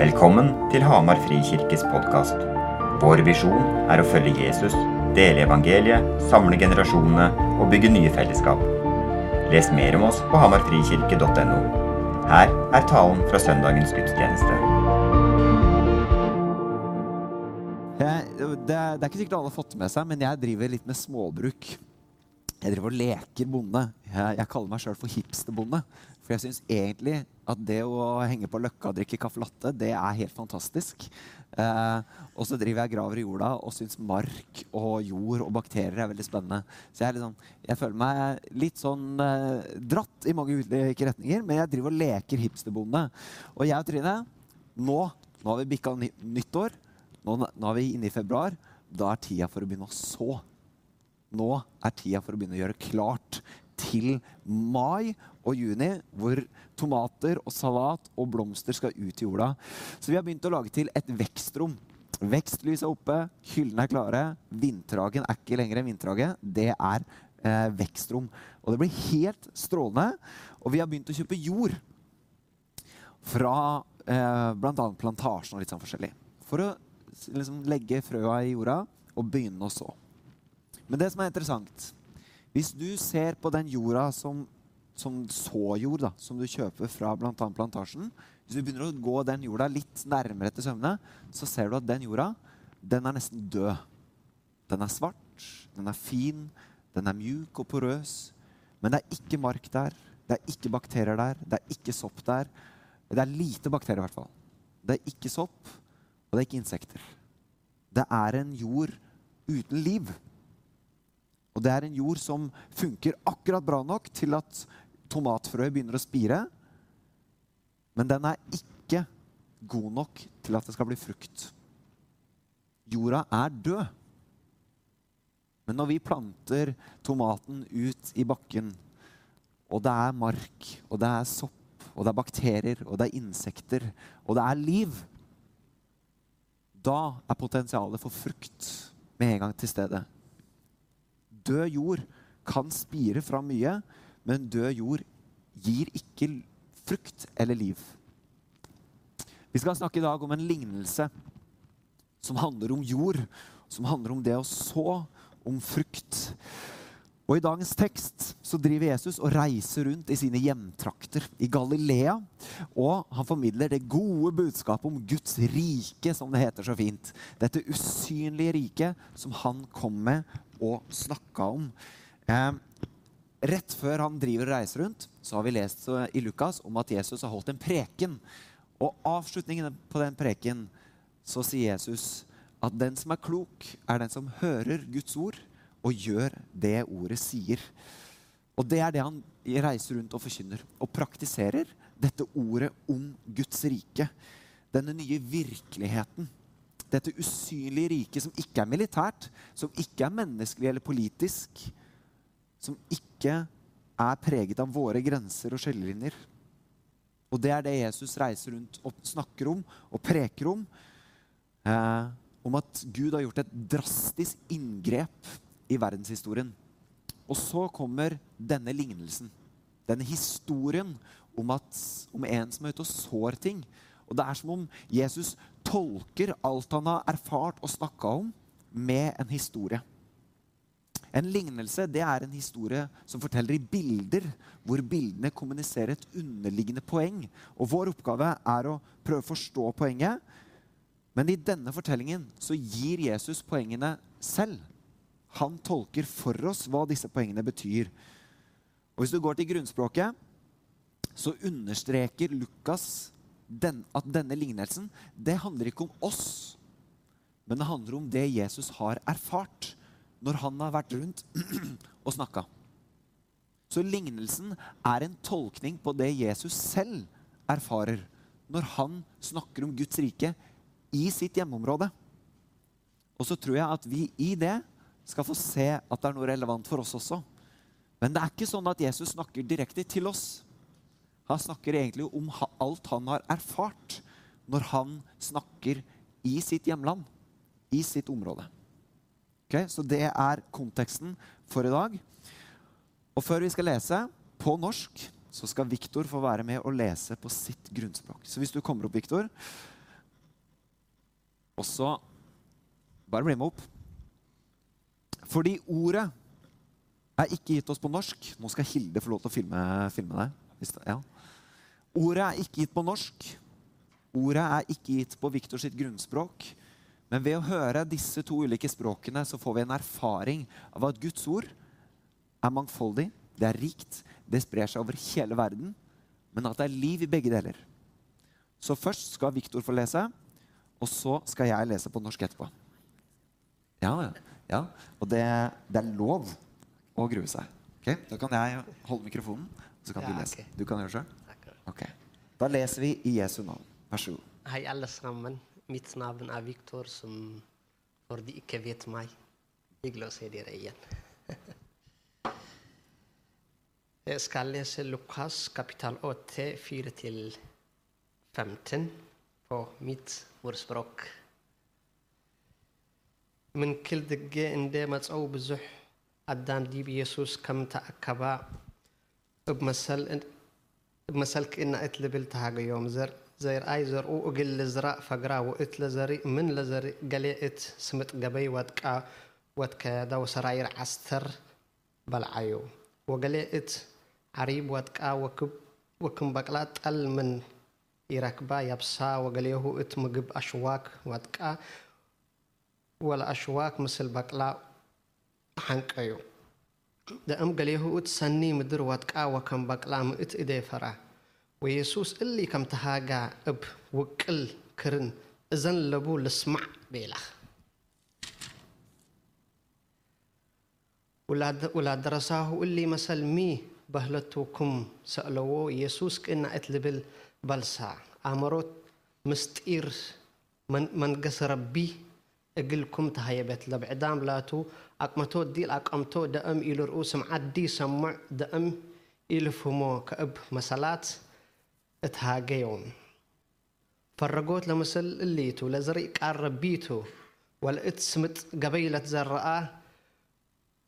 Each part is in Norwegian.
Velkommen til Hamar Frikirkes podkast. Vår visjon er å følge Jesus, dele evangeliet, samle generasjonene og bygge nye fellesskap. Les mer om oss på hamarfrikirke.no. Her er talen fra søndagens gudstjeneste. Det, er, det er ikke sikkert alle har fått med seg, men jeg driver litt med småbruk. Jeg driver og leker bonde. Jeg, jeg kaller meg sjøl for hipsterbonde. For jeg syns egentlig at det å henge på Løkka og drikke caffè latte, det er helt fantastisk. Eh, og så driver jeg graver i jorda og syns mark og jord og bakterier er veldig spennende. Så jeg, liksom, jeg føler meg litt sånn eh, dratt i mange ulike retninger, men jeg driver og leker hipsterbonde. Og jeg og Trine, nå, nå har vi bikka nyttår. Nå, nå er vi inne i februar. Da er tida for å begynne å så. Nå er tida for å begynne å gjøre klart til mai og juni, hvor tomater og salat og blomster skal ut i jorda. Så vi har begynt å lage til et vekstrom. Vekstlyset er oppe, hyllene er klare. Vindtragen er ikke lenger en vindtrage. Det er eh, vekstrom. Og det blir helt strålende. Og vi har begynt å kjøpe jord fra eh, bl.a. plantasjen og litt sånn forskjellig. For å liksom, legge frøa i jorda og begynne å så. Men det som er interessant Hvis du ser på den jorda som som såjord som du kjøper fra bl.a. plantasjen Hvis du begynner å gå den jorda litt nærmere til søvne, så ser du at den jorda den er nesten død. Den er svart, den er fin, den er mjuk og porøs. Men det er ikke mark der, det er ikke bakterier der, det er ikke sopp der. Det er lite bakterier, i hvert fall. Det er ikke sopp, og det er ikke insekter. Det er en jord uten liv. Og det er en jord som funker akkurat bra nok til at tomatfrøet begynner å spire. Men den er ikke god nok til at det skal bli frukt. Jorda er død. Men når vi planter tomaten ut i bakken, og det er mark, og det er sopp, og det er bakterier, og det er insekter, og det er liv, da er potensialet for frukt med en gang til stede. Død jord kan spire fra mye, men død jord gir ikke frukt eller liv. Vi skal snakke i dag om en lignelse som handler om jord, som handler om det å så, om frukt. Og I dagens tekst så driver Jesus og reiser rundt i sine hjemtrakter i Galilea. Og han formidler det gode budskapet om Guds rike, som det heter så fint. Dette usynlige riket som han kom med og snakka om. Eh, rett før han driver og reiser rundt, så har vi lest i Lukas om at Jesus har holdt en preken. Og avslutningen på den preken så sier Jesus at den som er klok, er den som hører Guds ord og gjør det ordet sier. Og det er det han reiser rundt og forkynner. Og praktiserer dette ordet om Guds rike. Denne nye virkeligheten. Dette usynlige riket som ikke er militært, som ikke er menneskelig eller politisk, som ikke er preget av våre grenser og skjellelinjer. Og det er det Jesus reiser rundt og snakker om og preker om. Eh, om at Gud har gjort et drastisk inngrep i verdenshistorien. Og så kommer denne lignelsen. Denne historien om, at, om en som er ute og sår ting. Og Det er som om Jesus tolker alt han har erfart og snakka om, med en historie. En lignelse det er en historie som forteller i bilder, hvor bildene kommuniserer et underliggende poeng. Og Vår oppgave er å prøve å forstå poenget. Men i denne fortellingen så gir Jesus poengene selv. Han tolker for oss hva disse poengene betyr. Og Hvis du går til grunnspråket, så understreker Lukas den, at denne lignelsen det handler ikke om oss, men det handler om det Jesus har erfart når han har vært rundt og snakka. Så lignelsen er en tolkning på det Jesus selv erfarer når han snakker om Guds rike i sitt hjemmeområde. Og så tror jeg at vi i det skal få se at det er noe relevant for oss også. Men det er ikke sånn at Jesus snakker direkte til oss. Han snakker egentlig om alt han har erfart når han snakker i sitt hjemland, i sitt område. Okay, så det er konteksten for i dag. Og før vi skal lese på norsk, så skal Viktor få være med og lese på sitt grunnspråk. Så hvis du kommer opp, Viktor, Og så Bare bli med opp. Fordi ordet er ikke gitt oss på norsk. Nå skal Hilde få lov til å filme, filme deg. Ja. Ordet er ikke gitt på norsk. Ordet er ikke gitt på Victor sitt grunnspråk. Men ved å høre disse to ulike språkene så får vi en erfaring av at Guds ord er mangfoldig, det er rikt, det sprer seg over hele verden, men at det er liv i begge deler. Så først skal Victor få lese, og så skal jeg lese på norsk etterpå. Ja, ja. Ja. Og det, det er lov å grue seg. Okay? Da kan jeg holde mikrofonen, så kan Ja, du lese. Okay. Du kan gjøre det sjøl? Okay. Da leser vi i Jesu navn. Vær så god. Hei, alle sammen. Mitt navn er Viktor, som for de ikke vet meg. Hyggelig å se dere igjen. Jeg skal lese Lukas kapital 8, 4-15 på mitt ordspråk. من كل دقة عندما مصعو بزح. أدام ديب يسوس كم تأكبا. بمثل بمثل كإن أتل بلتها يوم زر زير أي زر. أو أقل لزراء فقرا. وإتل زري من لزري. قلي سمت قبي واتكا واتكا داو سراير عستر بالعيو وقلي عريب واتكا. وكب وكم بقلات ألمن يركبا يبسا. وقليهو إت مقب أشواك واتكا. وقليه ات مقب أشواك واتكا ولا أشواك مثل بقلا حنقيو دأم قليه ات سني مدر واتكا وكم بقلا مئت إدي فرا ويسوس اللي كم تهاجا اب وكل كرن إذن لبو لسمع بيلخ ولاد درساه اللي مثل مي بهلتوكم سألوه يسوس كأن أتلبل بلسا أمروت مستير من من قس ربي እግልኩም ተሃየበት ለብዕዳም ላቱ ኣቅመቶ ዲል ኣቃምቶ ደአም ኢሉ ርኡ ስምዓት ዲ ሰሙዕ ደአም ኢሉ ፍሞ ከእብ መሰላት እትሃገዮም ፈረጎት ለምስል እሊቱ ለዘርኢ ቃል ረቢቱ ወልእት ስምጥ ገበይለት ዘረአ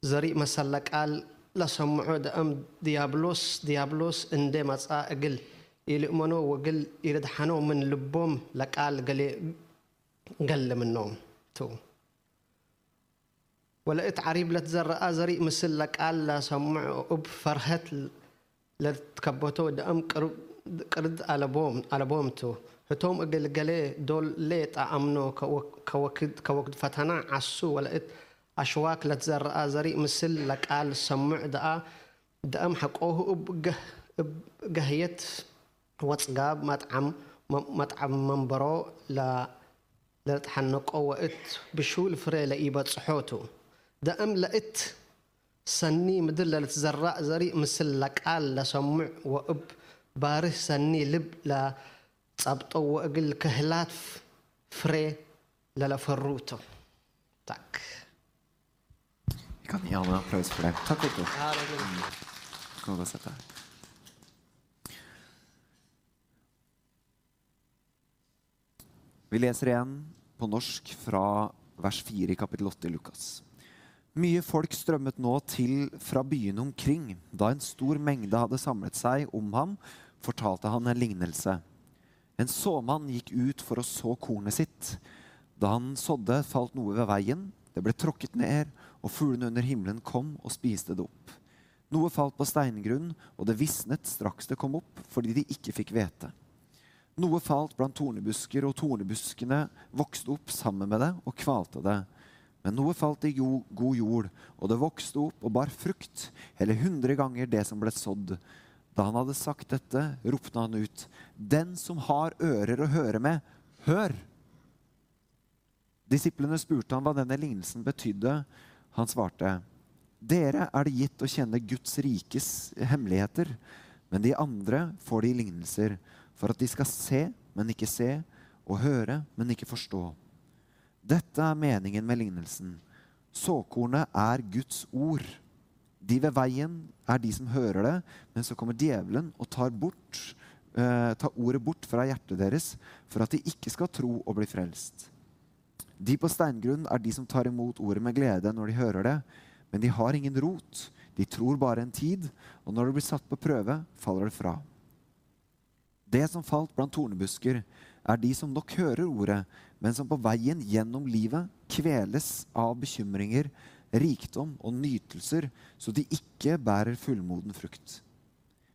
ዘርኢ መሰለ ቃል ለሰምዖ ደአም ዲያብሎስ ዲያብሎስ እንደ መጻ እግል ኢልእመኖ ወግል ኢልድሓኖ ምን ልቦም ለቃል ገሌ ገለምኖም تو. ولقيت عريب لتزرقا زريق مثل لقال لا سمع أب فرهت لتكبتو دأم قرب قرد على بوم على بومتو هتوم أقل قلي دول ليت أمنو كوكد كوكد فتنا عسو. ولقيت أشواك لتزرقا زريق مثل لقال سمع دأ دأم حقوه أب جهيت واتسقاب مطعم مطعم منبرو لا ለተሓነቆ ወእት ብሹል ፍሬ ለኢበፅሖቱ ደአም ለእት ሰኒ ምድር ለልትዘራእ ዘሪእ ምስል ለቃል ለሰሙዕ ወእብ ባርህ ሰኒ ልብ ለጸብጦ ወእግል ክህላት ፍሬ ለለፈሩቶ ታክ Vi kan gi han en applaus for det. Takk, Victor. Kan du bare sette deg. Vi leser igjen på norsk fra vers 4 i kapittel 8 i Lukas. Mye folk strømmet nå til fra byene omkring. Da en stor mengde hadde samlet seg om ham, fortalte han en lignelse. En såmann gikk ut for å så kornet sitt. Da han sådde, falt noe ved veien. Det ble tråkket ned, og fuglene under himmelen kom og spiste det opp. Noe falt på steingrunn, og det visnet straks det kom opp, fordi de ikke fikk hvete. Noe falt blant tornebusker, og tornebuskene vokste opp sammen med det og kvalte det. Men noe falt i god jord, og det vokste opp og bar frukt, hele hundre ganger det som ble sådd. Da han hadde sagt dette, ropte han ut, Den som har ører å høre med, hør! Disiplene spurte han hva denne lignelsen betydde. Han svarte, Dere er det gitt å kjenne Guds rikes hemmeligheter, men de andre får de lignelser for at de skal se, men ikke se, og høre, men ikke forstå. Dette er meningen med lignelsen. Såkornet er Guds ord. De ved veien er de som hører det, men så kommer djevelen og tar, bort, eh, tar ordet bort fra hjertet deres, for at de ikke skal tro og bli frelst. De på steingrunn er de som tar imot ordet med glede når de hører det, men de har ingen rot. De tror bare en tid, og når det blir satt på prøve, faller det fra. Det som falt blant tornebusker, er de som nok hører ordet, men som på veien gjennom livet kveles av bekymringer, rikdom og nytelser, så de ikke bærer fullmoden frukt.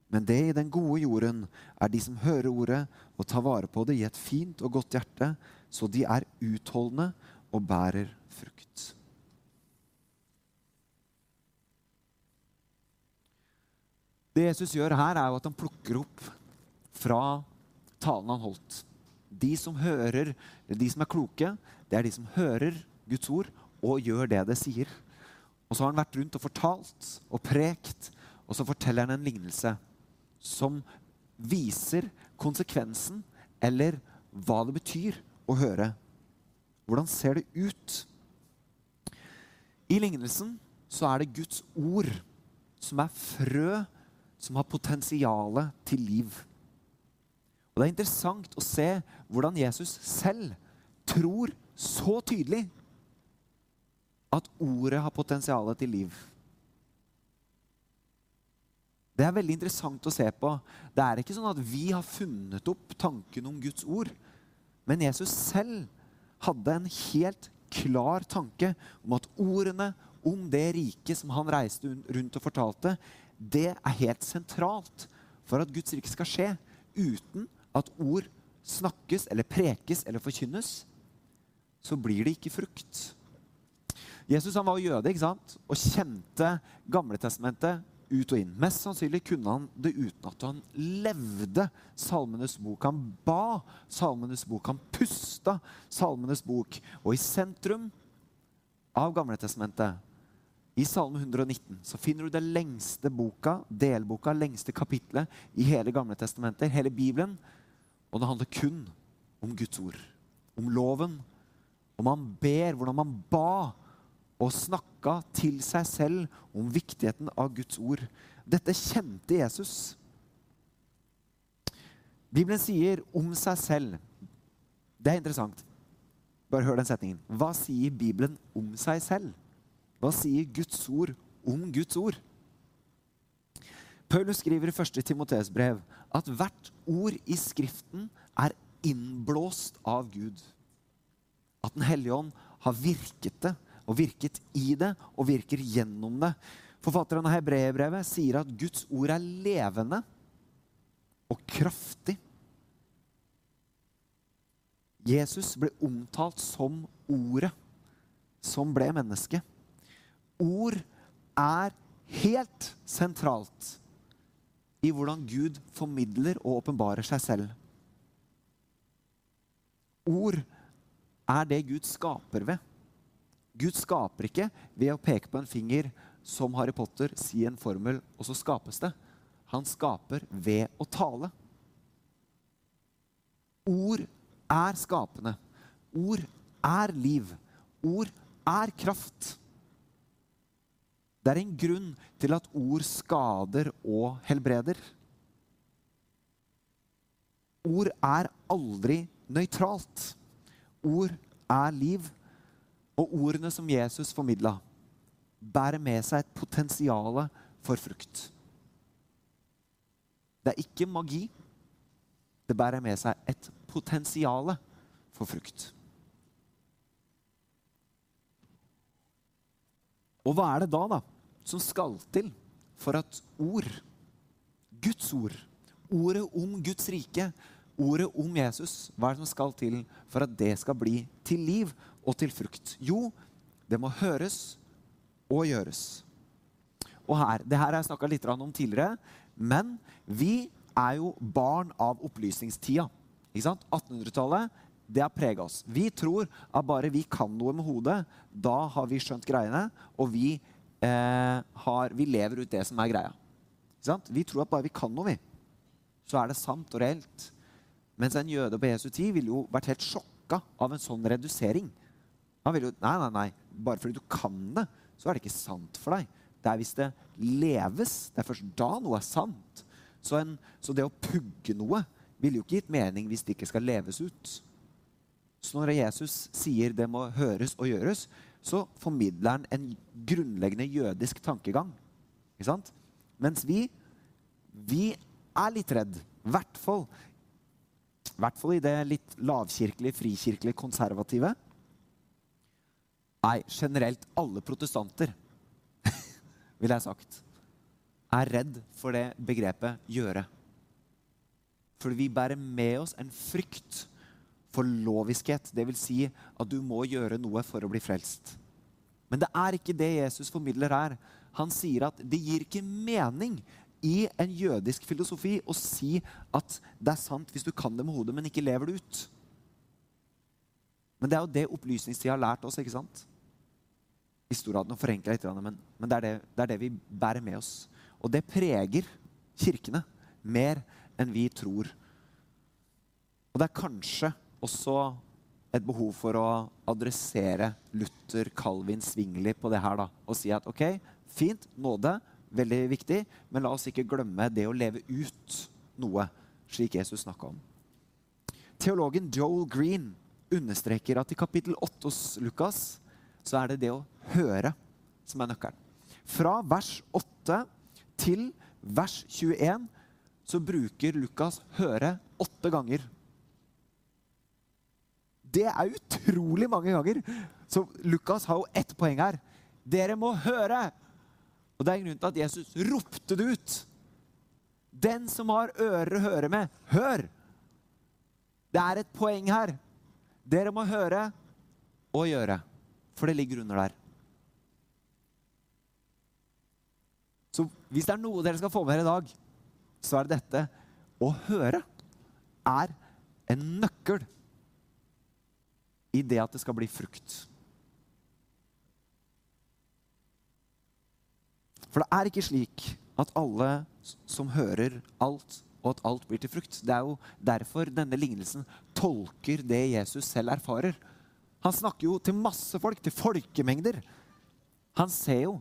Men det i den gode jorden er de som hører ordet og tar vare på det i et fint og godt hjerte, så de er utholdende og bærer frukt. Det Jesus gjør her, er jo at han plukker opp fra talen han holdt. De som hører, de som er kloke, det er de som hører Guds ord og gjør det det sier. Og så har han vært rundt og fortalt og prekt, og så forteller han en lignelse som viser konsekvensen eller hva det betyr å høre. Hvordan ser det ut? I lignelsen så er det Guds ord som er frø som har potensial til liv. Og Det er interessant å se hvordan Jesus selv tror så tydelig at ordet har potensial til liv. Det er veldig interessant å se på. Det er ikke sånn at vi har funnet opp tanken om Guds ord. Men Jesus selv hadde en helt klar tanke om at ordene om det riket som han reiste rundt og fortalte, det er helt sentralt for at Guds rike skal skje. Uten at ord snakkes eller prekes eller forkynnes, så blir det ikke frukt. Jesus var jøde ikke sant? og kjente Gamletestamentet ut og inn. Mest sannsynlig kunne han det uten at han levde Salmenes bok. Han ba Salmenes bok. Han pusta Salmenes bok. Og i sentrum av Gamletestamentet, i Salme 119, så finner du det lengste boka, delboka, lengste kapitlet i hele Gamletestamentet, hele Bibelen. Og det handler kun om Guds ord. Om loven. Om han ber, hvordan man ba og snakka til seg selv om viktigheten av Guds ord. Dette kjente Jesus. Bibelen sier om seg selv Det er interessant. Bare hør den setningen. Hva sier Bibelen om seg selv? Hva sier Guds ord om Guds ord? Paulus skriver i 1. Timoteus brev at hvert ord i Skriften er innblåst av Gud. At Den hellige ånd har virket det og virket i det og virker gjennom det. Forfatteren av Hebreerbrevet sier at Guds ord er levende og kraftig. Jesus ble omtalt som Ordet, som ble menneske. Ord er helt sentralt i hvordan Gud formidler og åpenbarer seg selv. Ord er det Gud skaper ved. Gud skaper ikke ved å peke på en finger som Harry Potter, si en formel, og så skapes det. Han skaper ved å tale. Ord er skapende. Ord er liv. Ord er kraft. Det er en grunn til at ord skader og helbreder. Ord er aldri nøytralt. Ord er liv. Og ordene som Jesus formidla, bærer med seg et potensial for frukt. Det er ikke magi. Det bærer med seg et potensial for frukt. Og hva er det da, da som skal til for at ord, Guds ord, ordet om Guds rike, ordet om Jesus, hva er det som skal til for at det skal bli til liv og til frukt? Jo, det må høres og gjøres. Og her, Det her har jeg snakka litt om tidligere, men vi er jo barn av opplysningstida. 1800-tallet det har prega oss. Vi tror at bare vi kan noe med hodet, da har vi skjønt greiene, og vi, eh, har, vi lever ut det som er greia. Vi tror at bare vi kan noe, vi, så er det sant og reelt. Mens en jøde på Jesu tid ville jo vært helt sjokka av en sånn redusering. Han ville jo, nei, nei, nei, Bare fordi du kan det, så er det ikke sant for deg. Det er hvis det leves. Det er først da noe er sant. Så, en, så det å pugge noe ville jo ikke gitt mening hvis det ikke skal leves ut. Så når Jesus sier det må høres og gjøres, så formidler han en grunnleggende jødisk tankegang. Ikke sant? Mens vi, vi er litt redd. I hvert fall i hvert fall i det litt lavkirkelige, frikirkelige, konservative Nei, generelt alle protestanter, ville jeg sagt, er redd for det begrepet 'gjøre'. Fordi vi bærer med oss en frykt for loviskhet. Dvs. Si at du må gjøre noe for å bli frelst. Men det er ikke det Jesus formidler her. Han sier at det gir ikke mening i en jødisk filosofi å si at det er sant hvis du kan det med hodet, men ikke lever det ut. Men det er jo det opplysningstida har lært oss. ikke sant? Historien forenkler litt, men, men det, er det, det, er det, vi bærer med oss. Og det preger kirkene mer enn vi tror. Og det er kanskje også et behov for å adressere Luther, Calvin, Svingli på det her. da, Og si at ok, fint, nåde, veldig viktig, men la oss ikke glemme det å leve ut noe, slik Jesus snakka om. Teologen Joel Green understreker at i kapittel 8 hos Lukas så er det det å høre som er nøkkelen. Fra vers 8 til vers 21 så bruker Lukas 'høre' åtte ganger. Det er utrolig mange ganger. Så Lukas har jo ett poeng her. Dere må høre! Og det er grunnen til at Jesus ropte det ut. Den som har ører å høre med, hør! Det er et poeng her. Dere må høre og gjøre. For det ligger under der. Så hvis det er noe dere skal få med dere i dag, så er det dette. Å høre er en nøkkel i det at det skal bli frukt. For det er ikke slik at alle som hører alt, og at alt blir til frukt. Det er jo derfor denne lignelsen tolker det Jesus selv erfarer. Han snakker jo til masse folk, til folkemengder. Han ser jo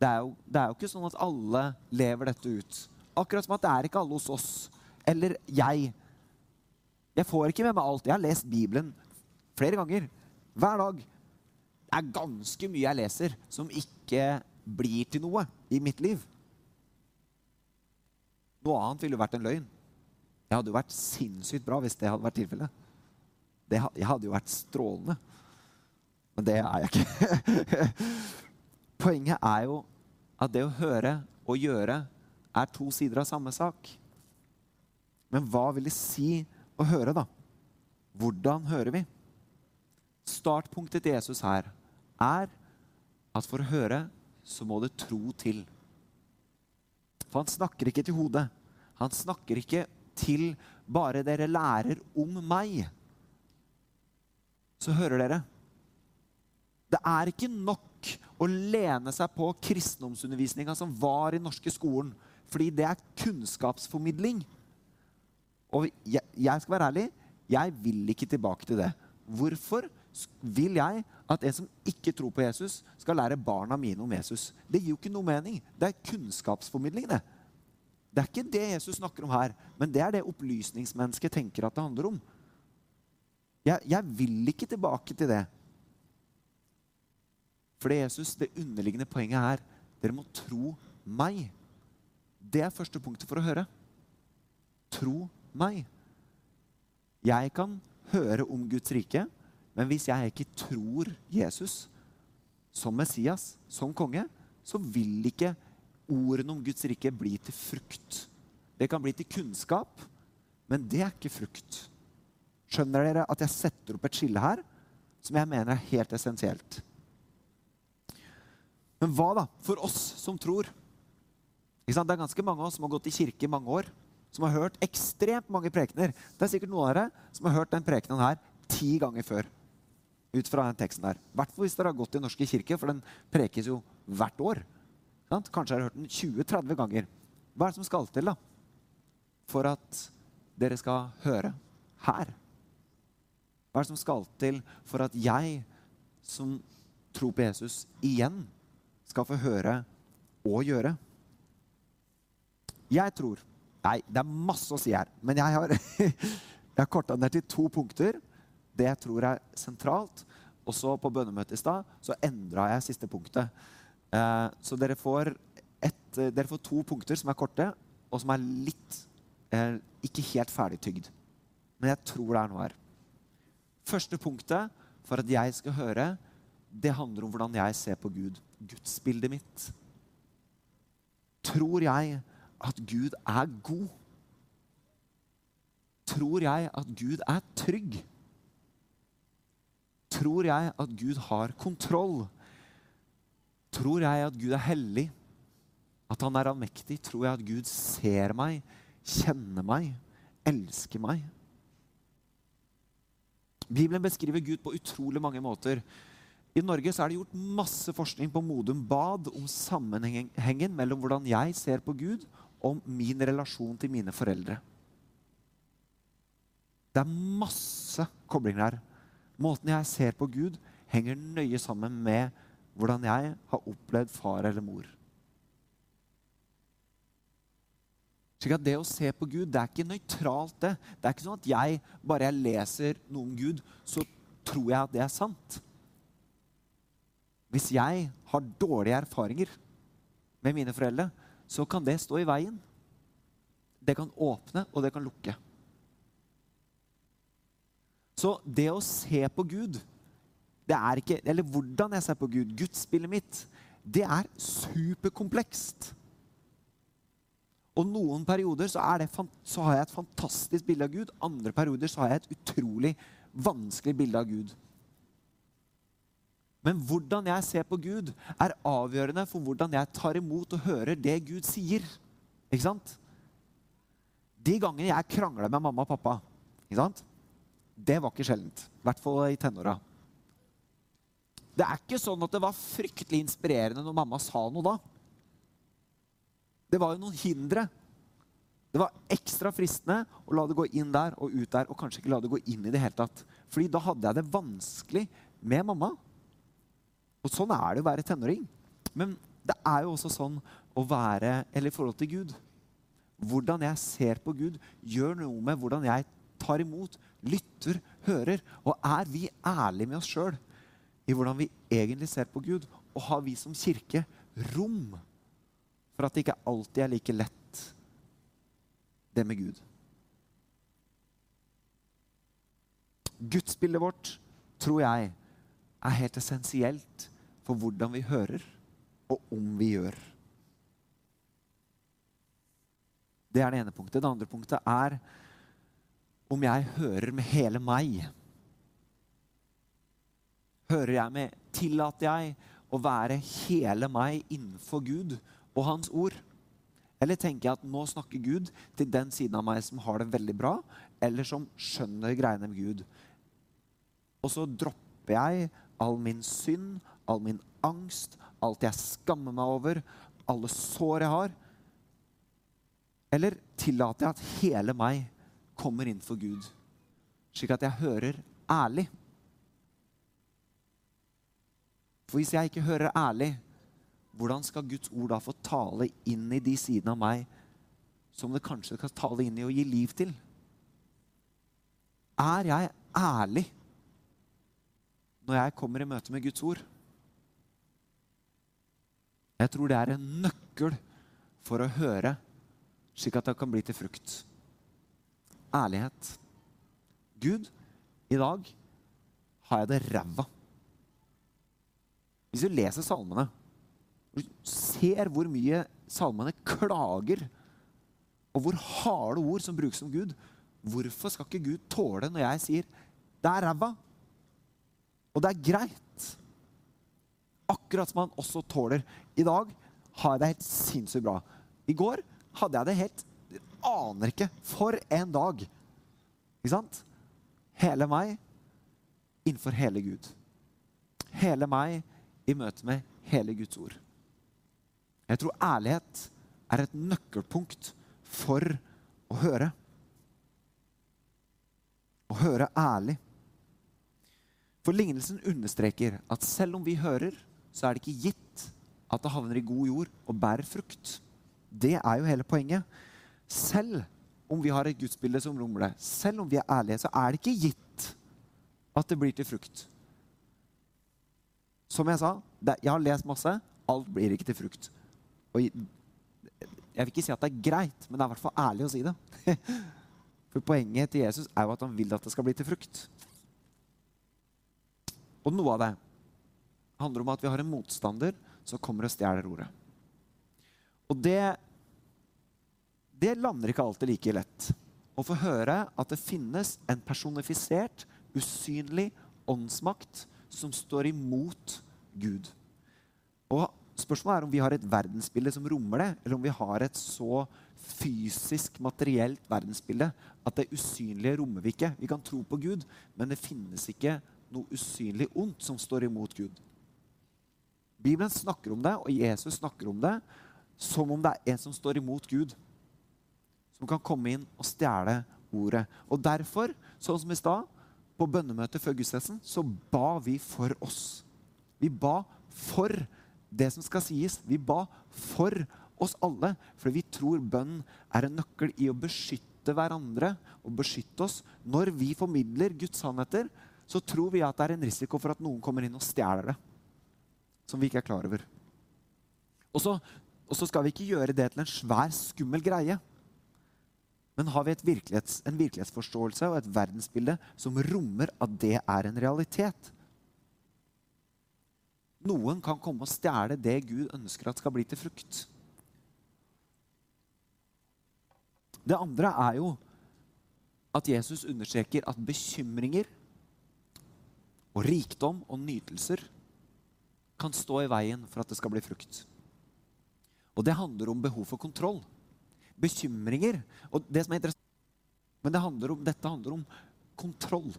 det er, jo det er jo ikke sånn at alle lever dette ut. Akkurat som at det er ikke alle hos oss. Eller jeg. Jeg får ikke med meg alt. Jeg har lest Bibelen flere ganger. Hver dag. Det er ganske mye jeg leser som ikke blir til noe i mitt liv. Noe annet ville jo vært en løgn. Jeg hadde jo vært sinnssykt bra hvis det hadde vært tilfellet. Jeg hadde jo vært strålende. Men det er jeg ikke. Poenget er jo at det å høre og gjøre er to sider av samme sak. Men hva vil det si å høre, da? Hvordan hører vi? Startpunktet til Jesus her er at for å høre så må det tro til. For han snakker ikke til hodet. Han snakker ikke til bare dere lærer om meg. Så hører dere. Det er ikke nok å lene seg på kristendomsundervisninga som var i norske skolen. Fordi det er kunnskapsformidling. Og jeg, jeg skal være ærlig, jeg vil ikke tilbake til det. Hvorfor vil jeg at en som ikke tror på Jesus, skal lære barna mine om Jesus? Det gir jo ikke noe mening. Det er kunnskapsformidling, det. Det er ikke det Jesus snakker om her, men det er det opplysningsmennesket tenker at det handler om. Jeg, jeg vil ikke tilbake til det. For Jesus, det underliggende poenget er dere må tro meg. Det er første punktet for å høre. Tro meg. Jeg kan høre om Guds rike, men hvis jeg ikke tror Jesus som Messias, som konge, så vil ikke ordene om Guds rike bli til frukt. Det kan bli til kunnskap, men det er ikke frukt. Skjønner dere at jeg setter opp et skille her som jeg mener er helt essensielt? Men hva da for oss som tror? Det er ganske mange av oss som har gått i kirke i mange år, som har hørt ekstremt mange prekener. Det er sikkert noen av dere som har hørt den prekenen her ti ganger før. Ut fra den teksten der. Hvert fall hvis dere har gått i norske kirke, for den prekes jo hvert år. Kanskje har hørt den 20-30 ganger. Hva er det som skal til da? for at dere skal høre her? Hva er det som skal til for at jeg, som tror på Jesus, igjen skal få høre og gjøre? Jeg tror Nei, det er masse å si her. Men jeg har, jeg har korta ned til to punkter. Det jeg tror er sentralt. Og så på bønnemøtet i stad så endra jeg siste punktet. Eh, så dere får, et, dere får, to punkter som er korte, og som er litt eh, ikke helt ferdigtygd. men jeg tror det er noe her. Første punktet for at jeg skal høre, det handler om hvordan jeg ser på Gud. Gudsbildet mitt. Tror jeg at Gud er god? Tror jeg at Gud er trygg? Tror jeg at Gud har kontroll? Tror jeg at Gud er hellig? At han er allmektig? Tror jeg at Gud ser meg, kjenner meg, elsker meg? Bibelen beskriver Gud på utrolig mange måter. I Norge er det gjort masse forskning på Modum Bad om sammenhengen mellom hvordan jeg ser på Gud, og min relasjon til mine foreldre. Det er masse koblinger her. Måten jeg ser på Gud, henger nøye sammen med hvordan jeg har opplevd far eller mor. Slik at Det å se på Gud det er ikke nøytralt. Det Det er ikke sånn at jeg bare jeg leser noe om Gud, så tror jeg at det er sant. Hvis jeg har dårlige erfaringer med mine foreldre, så kan det stå i veien. Det kan åpne, og det kan lukke. Så det å se på Gud, det er ikke Eller hvordan jeg ser på Gud, gudsbildet mitt, det er superkomplekst. Og noen perioder så, det, så, har jeg et fantastisk bilde av Gud. Andre perioder så har jeg et utrolig vanskelig bilde av Gud. Men hvordan jeg ser på Gud, er avgjørende for hvordan jeg tar imot og hører det Gud sier. Ikke sant? De gangene jeg krangler med mamma og pappa, ikke sant? Det var ikke sjeldent. I hvert fall i tenåra. Det er ikke sånn at det var fryktelig inspirerende når mamma sa noe da. Det var jo noen hindre. Det var ekstra fristende å la det gå inn der og ut der, og kanskje ikke la det gå inn i det hele tatt. Fordi da hadde jeg det vanskelig med mamma. Og sånn er det å være tenåring. Men det er jo også sånn å være Eller i forhold til Gud. Hvordan jeg ser på Gud, gjør noe med hvordan jeg tar imot, lytter, hører. Og er vi ærlige med oss sjøl i hvordan vi egentlig ser på Gud? Og har vi som kirke rom for at det ikke alltid er like lett, det med Gud. Gudsbildet vårt, tror jeg, er helt essensielt for hvordan vi hører, og om vi gjør. Det er det ene punktet. Det andre punktet er om jeg hører med hele meg. Hører jeg med Tillater jeg å være hele meg innenfor Gud og Hans ord? Eller tenker jeg at nå snakker Gud til den siden av meg som har det veldig bra, eller som skjønner greiene med Gud? Og så dropper jeg all min synd, all min angst, alt jeg skammer meg over, alle sår jeg har. Eller tillater jeg at hele meg kommer inn for Gud, slik at jeg hører ærlig? For hvis jeg ikke hører ærlig, hvordan skal Guds ord da få tale inn i de sidene av meg som det kanskje kan tale inn i og gi liv til? Er jeg ærlig når jeg kommer i møte med Guds ord? Jeg tror det er en nøkkel for å høre, slik at det kan bli til frukt. Ærlighet. Gud, i dag har jeg det ræva. Hvis du leser salmene du ser hvor mye salmene klager, og hvor harde ord som brukes om Gud. Hvorfor skal ikke Gud tåle når jeg sier 'det er ræva', og det er greit? Akkurat som han også tåler. I dag har jeg det helt sinnssykt bra. I går hadde jeg det helt Aner ikke. For en dag. Ikke sant? Hele meg innenfor hele Gud. Hele meg i møte med hele Guds ord. Jeg tror ærlighet er et nøkkelpunkt for å høre. Å høre ærlig. For lignelsen understreker at selv om vi hører, så er det ikke gitt at det havner i god jord og bærer frukt. Det er jo hele poenget. Selv om vi har et gudsbilde som rommer det, selv om vi er ærlige, så er det ikke gitt at det blir til frukt. Som jeg sa, jeg har lest masse. Alt blir ikke til frukt. Og jeg vil ikke si at det er greit, men det er i hvert fall ærlig å si det. For poenget til Jesus er jo at han vil at det skal bli til frukt. Og noe av det handler om at vi har en motstander som kommer og stjeler ordet. Og det, det lander ikke alltid like lett. Å få høre at det finnes en personifisert, usynlig åndsmakt som står imot Gud. Og Spørsmålet er om vi har et verdensbilde som rommer det, eller om vi har et så fysisk, materielt verdensbilde at det usynlige rommer vi ikke. Vi kan tro på Gud, men det finnes ikke noe usynlig ondt som står imot Gud. Bibelen snakker om det, og Jesus snakker om det som om det er en som står imot Gud. Som kan komme inn og stjele ordet. Og derfor, sånn som i stad, på bønnemøtet før gudstjenesten, så ba vi for oss. Vi ba for det som skal sies. Vi ba for oss alle, for vi tror bønn er en nøkkel i å beskytte hverandre og beskytte oss. Når vi formidler Guds sannheter, så tror vi at det er en risiko for at noen kommer inn og stjeler det. Som vi ikke er klar over. Og så skal vi ikke gjøre det til en svær, skummel greie. Men har vi virkelighets, en virkelighetsforståelse og et verdensbilde som rommer at det er en realitet? Noen kan komme og stjele det Gud ønsker at skal bli til frukt. Det andre er jo at Jesus understreker at bekymringer og rikdom og nytelser kan stå i veien for at det skal bli frukt. Og det handler om behov for kontroll. Bekymringer og det som er interessant, Men det handler om, dette handler om kontroll.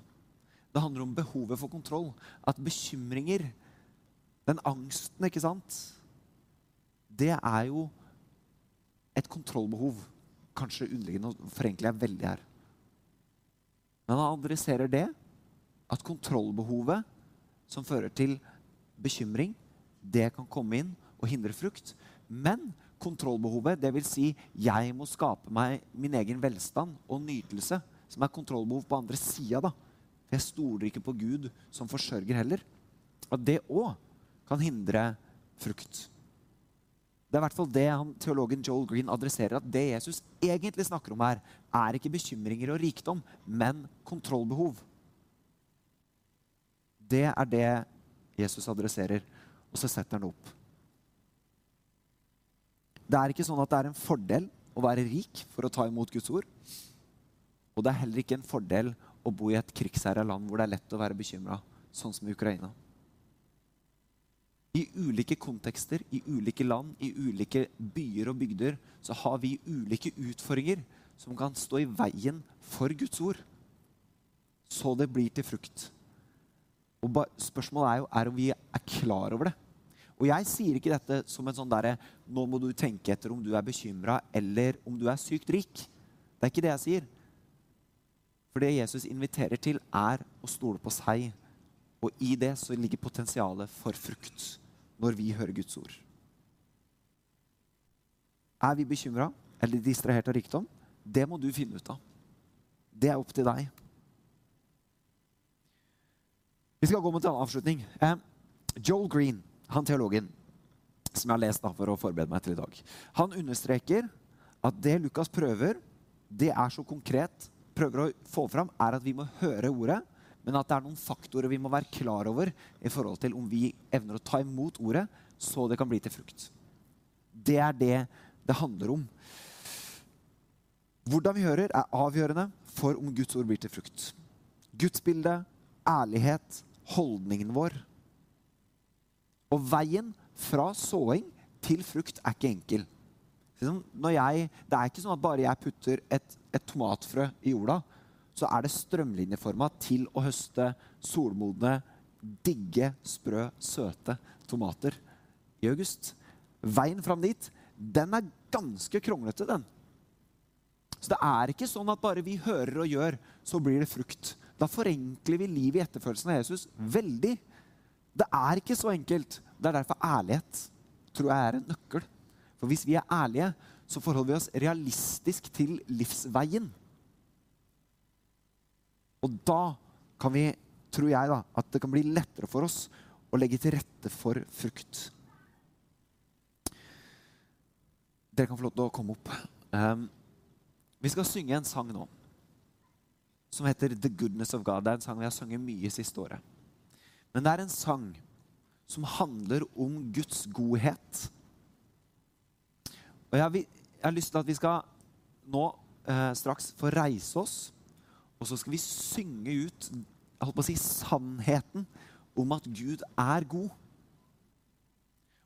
Det handler om behovet for kontroll. At bekymringer, den angsten, ikke sant Det er jo et kontrollbehov. Kanskje underliggende, og forenkler jeg veldig her. Men han adresserer det at kontrollbehovet som fører til bekymring, det kan komme inn og hindre frukt. Men kontrollbehovet, dvs. Si, jeg må skape meg min egen velstand og nytelse, som er kontrollbehov på andre sida. Jeg stoler ikke på Gud som forsørger heller. At det òg kan hindre frukt. Det er i hvert fall det han, teologen Joel Green adresserer. At det Jesus egentlig snakker om her, er ikke bekymringer og rikdom, men kontrollbehov. Det er det Jesus adresserer, og så setter han opp. Det er ikke sånn at det er en fordel å være rik for å ta imot Guds ord. Og det er heller ikke en fordel å bo i et krigsherja land hvor det er lett å være bekymra, sånn som i Ukraina. I ulike kontekster, i ulike land, i ulike byer og bygder så har vi ulike utfordringer som kan stå i veien for Guds ord. Så det blir til frukt. Og Spørsmålet er jo er om vi er klar over det. Og jeg sier ikke dette som en sånn derre Nå må du tenke etter om du er bekymra eller om du er sykt rik. Det er ikke det jeg sier. For det Jesus inviterer til, er å stole på seg. Og i det så ligger potensialet for frukt når vi hører Guds ord. Er vi bekymra eller distrahert av rikdom? Det må du finne ut av. Det er opp til deg. Vi skal gå mot en annen avslutning. Eh, Joel Green, han teologen som jeg har lest da for å forberede meg til i dag, han understreker at det Lukas prøver, det er så konkret, prøver å få fram, er at vi må høre ordet, men at det er noen faktorer vi må være klar over i forhold til om vi evner å ta imot ordet, så det kan bli til frukt. Det er det det handler om. Hvordan vi hører, er avgjørende for om Guds ord blir til frukt. Gudsbildet, ærlighet, holdningen vår. Og veien fra såing til frukt er ikke enkel. Jeg, det er ikke sånn at bare jeg putter et, et tomatfrø i jorda, så er det strømlinjeforma til å høste solmodne, digge, sprø, søte tomater i august. Veien fram dit, den er ganske kronglete, den. Så det er ikke sånn at bare vi hører og gjør, så blir det frukt. Da forenkler vi livet i etterfølelsen av Jesus veldig. Det er ikke så enkelt. Det er derfor ærlighet tror jeg er en nøkkel. For hvis vi er ærlige, så forholder vi oss realistisk til livsveien. Og da kan vi, tror jeg, da, at det kan bli lettere for oss å legge til rette for frukt. Dere kan få lov til å komme opp. Um, vi skal synge en sang nå. som heter 'The Goodness of God'. Det er en sang vi har sunget mye siste året. Men det er en sang som handler om Guds godhet. Og jeg, vil, jeg har lyst til at vi skal nå eh, straks få reise oss, og så skal vi synge ut jeg holdt på å si, sannheten om at Gud er god.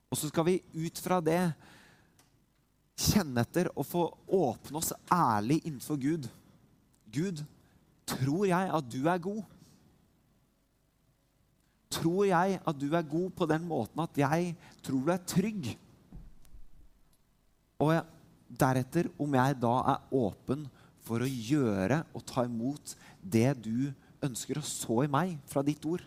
Og så skal vi ut fra det kjenne etter og få åpne oss ærlig innenfor Gud. Gud, tror jeg at du er god? Tror jeg at du er god på den måten at jeg tror du er trygg? Og deretter om jeg da er åpen for å gjøre og ta imot det du ønsker å så i meg fra ditt ord.